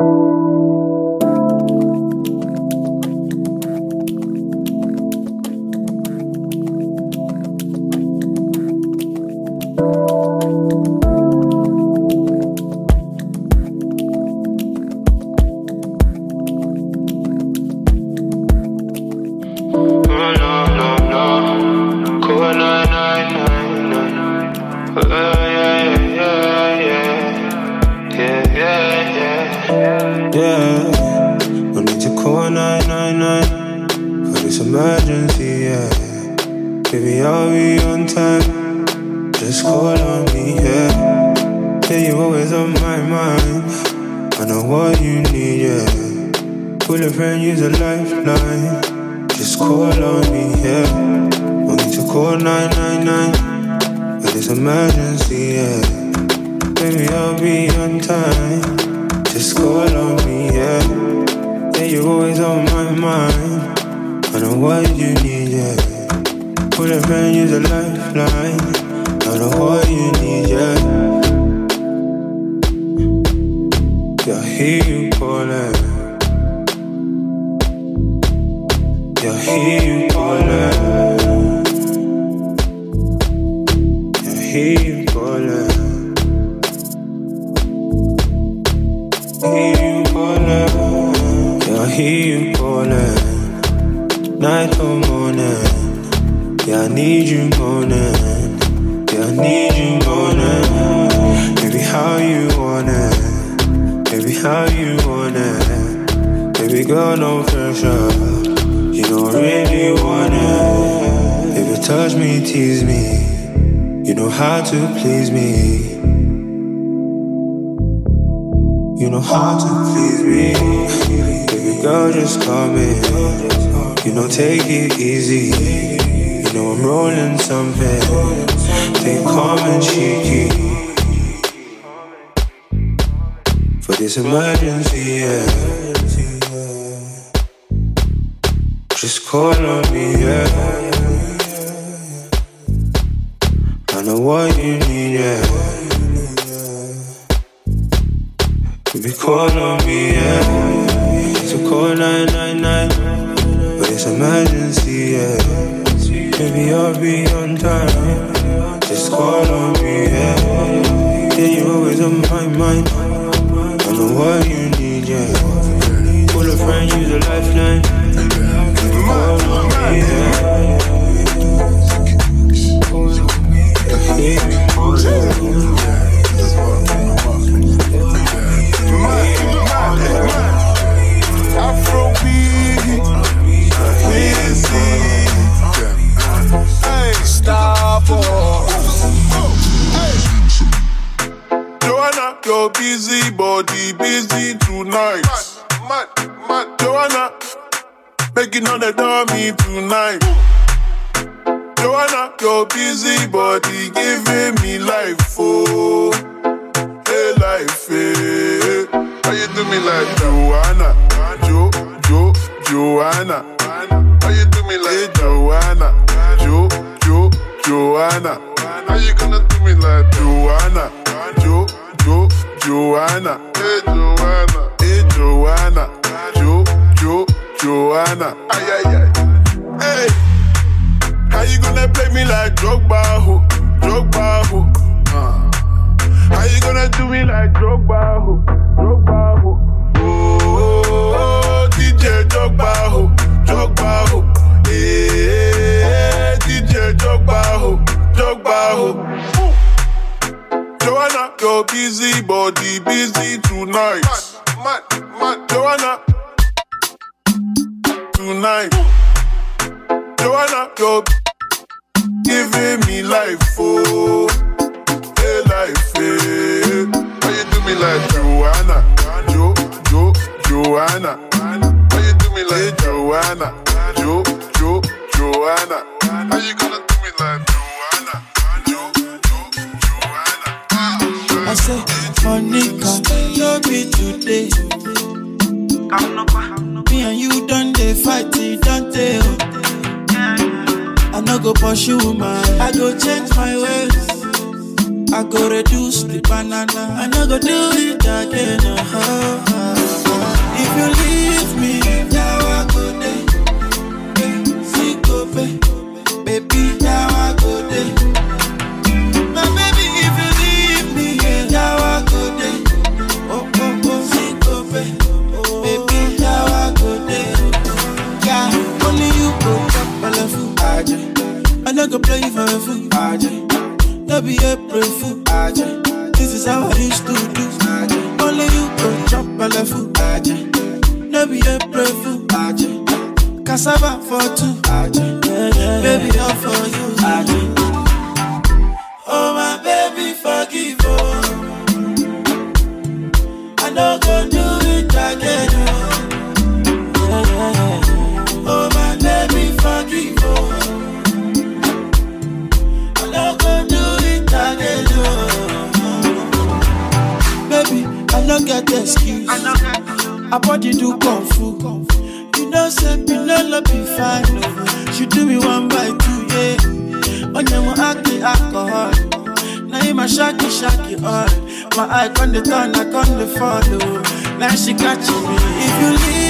you. Baby, I'll be on time. Just call on me, yeah. Yeah, you're always on my mind. I know what you need, yeah. Pull a friend, use a lifeline. Just call on me, yeah. Want me to call 999 but it's emergency, yeah. Baby, I'll be on time. Just call on me, yeah. Yeah, you're always on my mind. I know what you need, yeah. Full of pain is a lifeline. I know what you need, yeah. Yeah, hear you calling. Yeah, hear you calling. Yeah, hear you. to please me. You know how to please me. baby Girl, just come in. You know, take it easy. You know, I'm rolling something. They calm and cheeky. For this emergency, yeah. Just call on me, yeah. what you need, yeah. You be called on me, yeah. So call 999, but it's emergency, yeah. Baby, I'll be on time. Just call on me, yeah. Yeah, you're always on my mind. I know what you for me tonight. Joanna, your busy body giving me life, oh, hey life, hey. How you do me like? Joanna, Jo, Jo, Joanna? How you do me like eh, hey, Joanna, Jo, Jo, Joanna? How you gonna do me like Joanna, Jo, Jo, Joanna? Hey Joanna, hey Joanna, Jo. Joanna. Ay, ay, ay. Hey, how you gonna play me like Drogba, ho? Drogba, ho? Uh. How you gonna do me like Drogba, ho? Drogba, ho? Oh, oh, oh, DJ Drogba, ho? Drogba, ho? Hey, hey, DJ Drogba, ho? Drogba, ho? Ooh. Joanna, your busy body busy tonight. Man man man, Joanna, tonight. Joanna, you're giving me life, oh, hey life, eh. hey. How you do me like Joanna, Jo, Jo, Joanna? How you do me like eh, hey, Joanna, Jo, Jo, Joanna? How you gonna do me like Joanna, Jo, Jo, Joanna? I say, Monica, God, love me today. I'm not and you done they fight, it don't they? I no go pursue my, I go change my ways. I go reduce the banana. I no go do it again. Oh, oh. If you leave me, now I go day. Baby, now make a play for food. Ajay. be a April fool. Ajay. This is how I used to do. Ajay. Only you can chop my left foot. Ajay. be a April fool. Ajay. Cassava for two. Ajay. Yeah, yeah. Baby, all for you. Ajay. Oh my baby, forgive. me. I don't go do it again. Get excuse. I body do kung fu. You know, say Pinelo be fine. Oh. She do me one by two, yeah. On your act the alcohol. Now you my shaky shaky all. My eye on the turn, I on the follow. Now she catching me. If you leave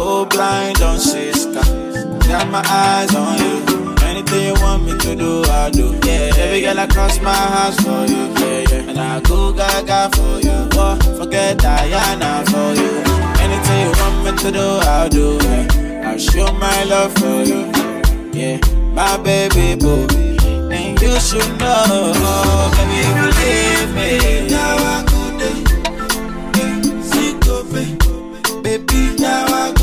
go blind on sister. Got my eyes on you. Anything you want me to do, I'll do. Yeah, every girl I cross my house for you. Yeah, yeah. And I'll go gaga for you. Oh, forget Diana for you. Anything you want me to do, I'll do. Yeah. I'll show my love for you. Yeah, my baby boo. And you should know, baby, if you leave me. Now I. Baby, now I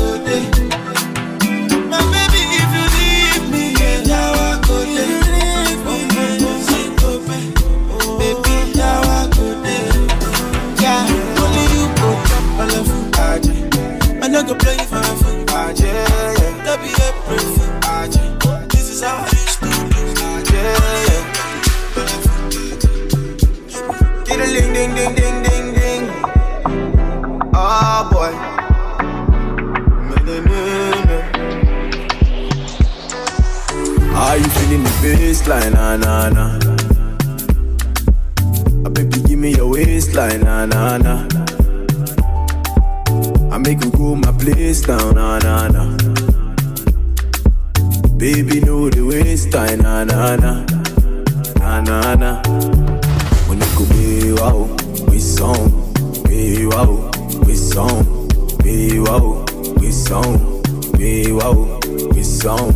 wow, we song, be wow, we song, be wow, we song,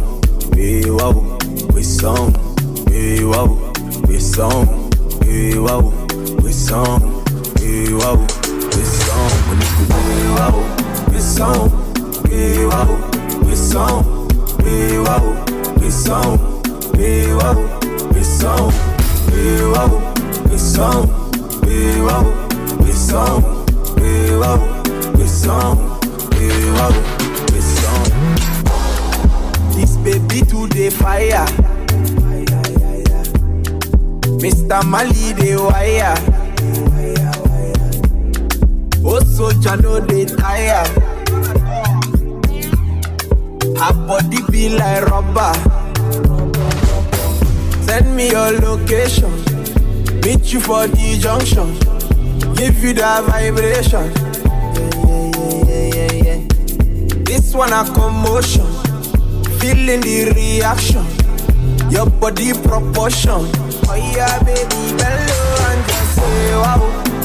be wow, we song, be wow, we song, be wow, we song, be wow, we song. When you be wow, we song, be wow, we song, be wow, we song, be wow, we song, be wow we song, we wow, we song, we song. This baby fire. Mr. Mali the wire. Oh, they tire. Her body be like rubber. Send me your location. Meet you for the junction. Give you that vibration. This one a commotion. Feeling the reaction. Your body proportion. Oh yeah, baby, bello and just say wow.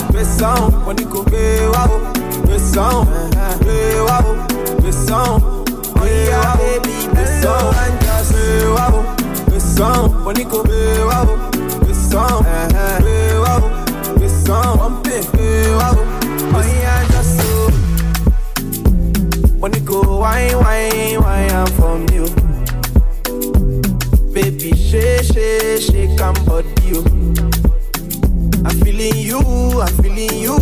Pressão, when you go be wow. Pressão, be wow. Pressão, oh yeah, baby, bello and just say wow. Pressão, when you go wow. go wine, wine, wine I'm from you. Baby, shake, shake, shake and body you. I'm feeling you, I'm feeling you,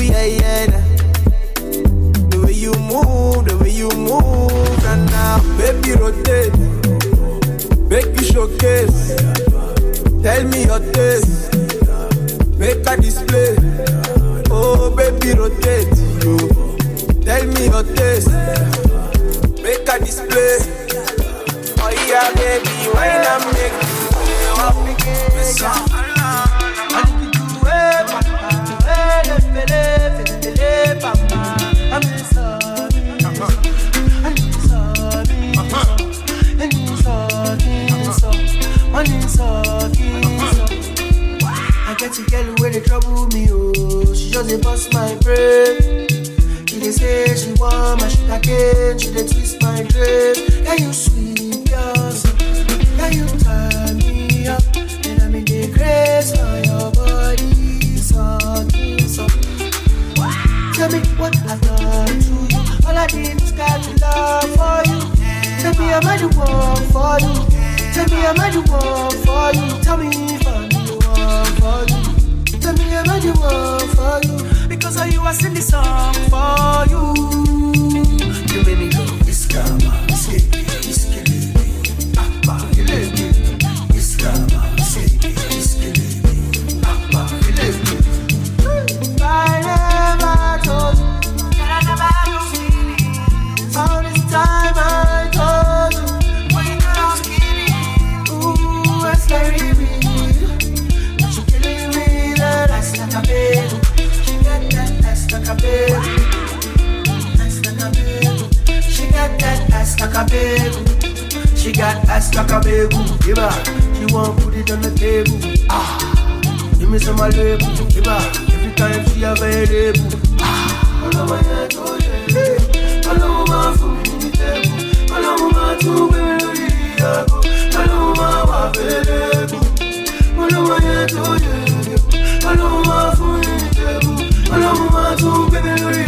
yeah, yeah. The way you move, the way you move, and now, baby, rotate. Make you showcase. Tell me your taste. Make a display. Oh, baby, rotate. Tell me your taste baby, why not make I get a girl where they trouble me, oh. She just a bust my brain. She dey say she want my sugar cane. She dey twist my brain. Yeah, you sweet, yours. Yeah, you turn me up. And I'm in the grace for your body. So, so. Tell me what I've done to you. All I did is got to love for you. Tell me I'm the one for you. Tell me I'm the one for you. Tell me if I'm the one for you. Tell me I'm the one for you. Because of you, I sing this song for you. You made me Iskama, say, Iskele, a baby. She got ass like a baby. Give her. She want put it on the table. Ah. Give me some label, give her Every time she available Ah, all over your door, yeah All me, ní table All over gbé mi lórí ìyàgò All over wà available All over your door, yeah All over me, ní table All over lórí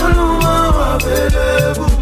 All over wà available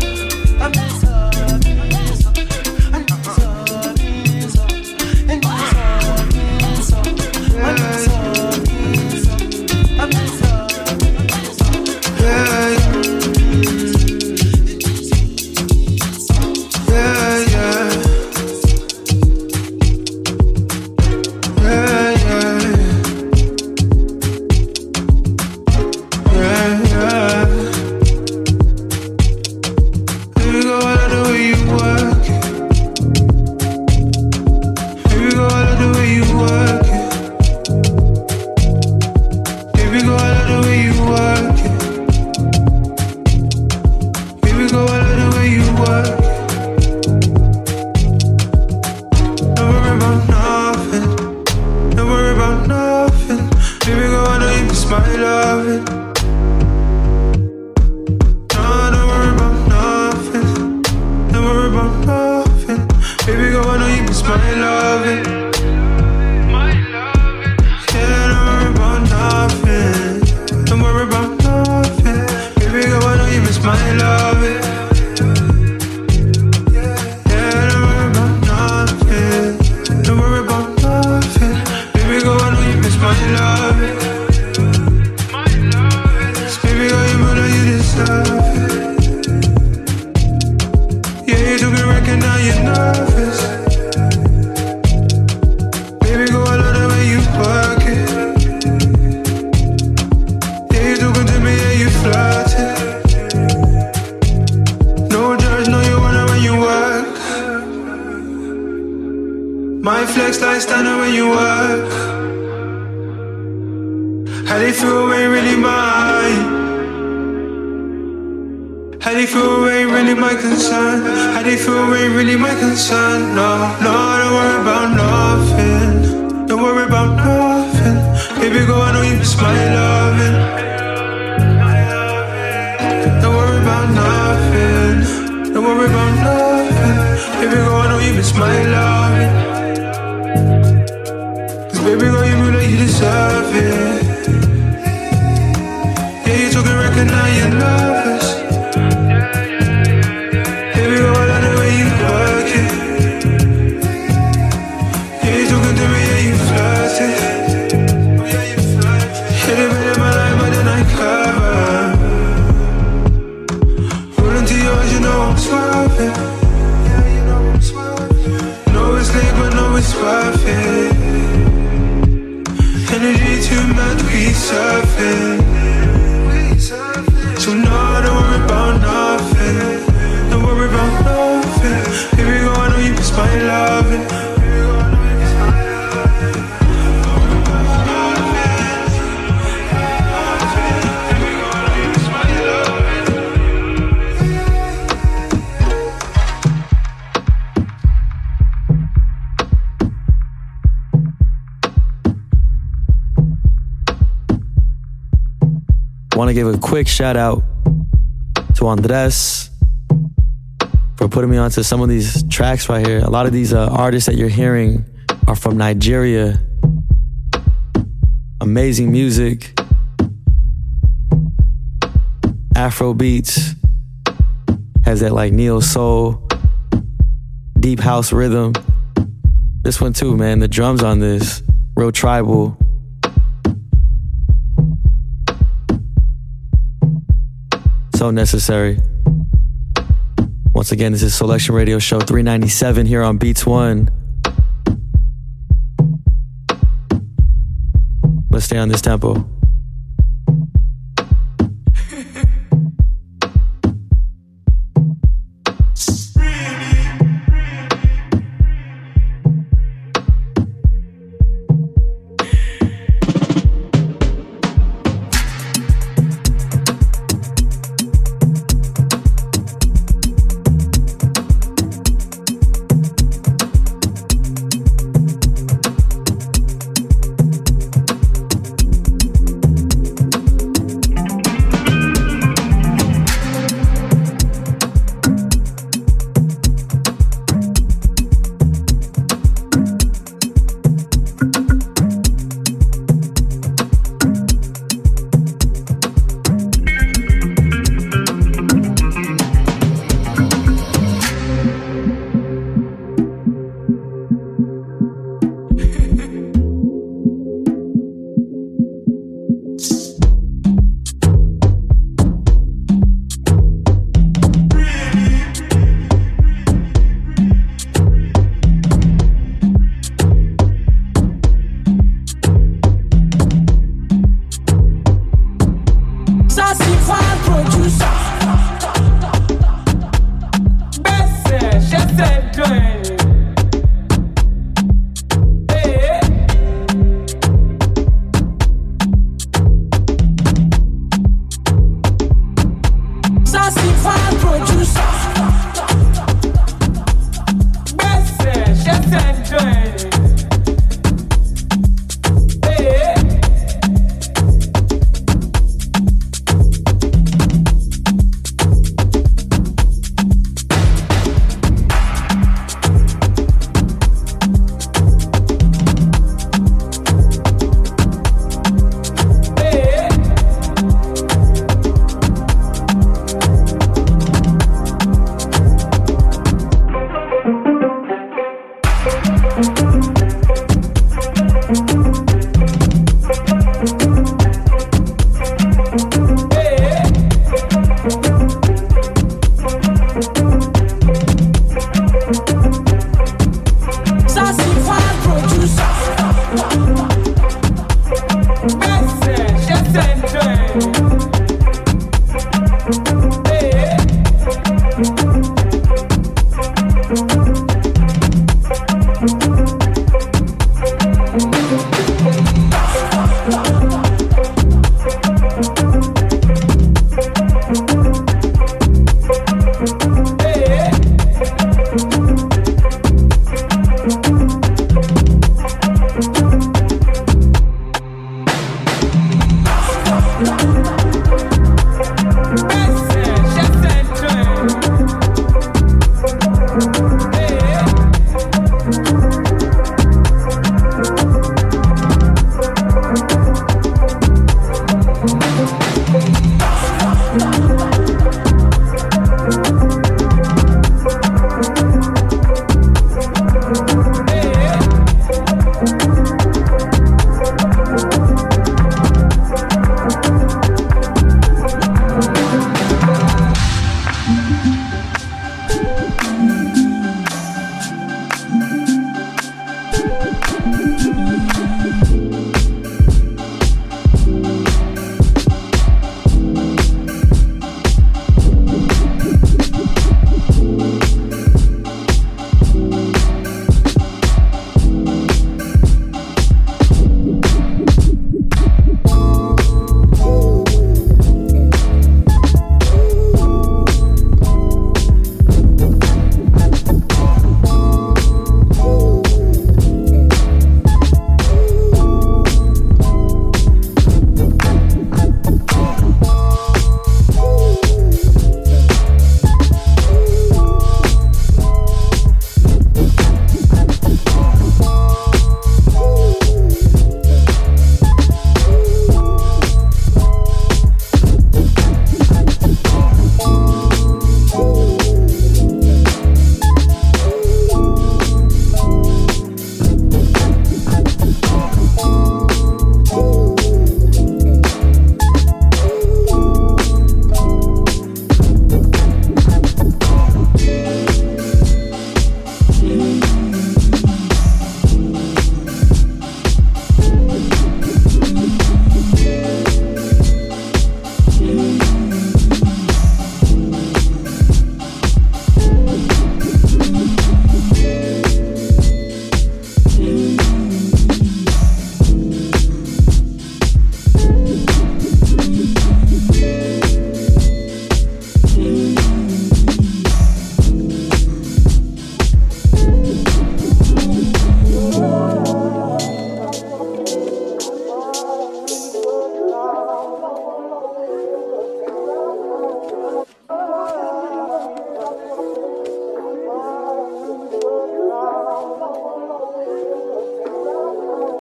Too much, want to give a quick shout out to Andres for putting me onto some of these tracks right here. A lot of these uh, artists that you're hearing are from Nigeria. Amazing music, Afro beats, has that like neo soul, deep house rhythm. This one too, man. The drums on this, real tribal. So necessary. Once again, this is Selection Radio Show 397 here on Beats One. Let's stay on this tempo.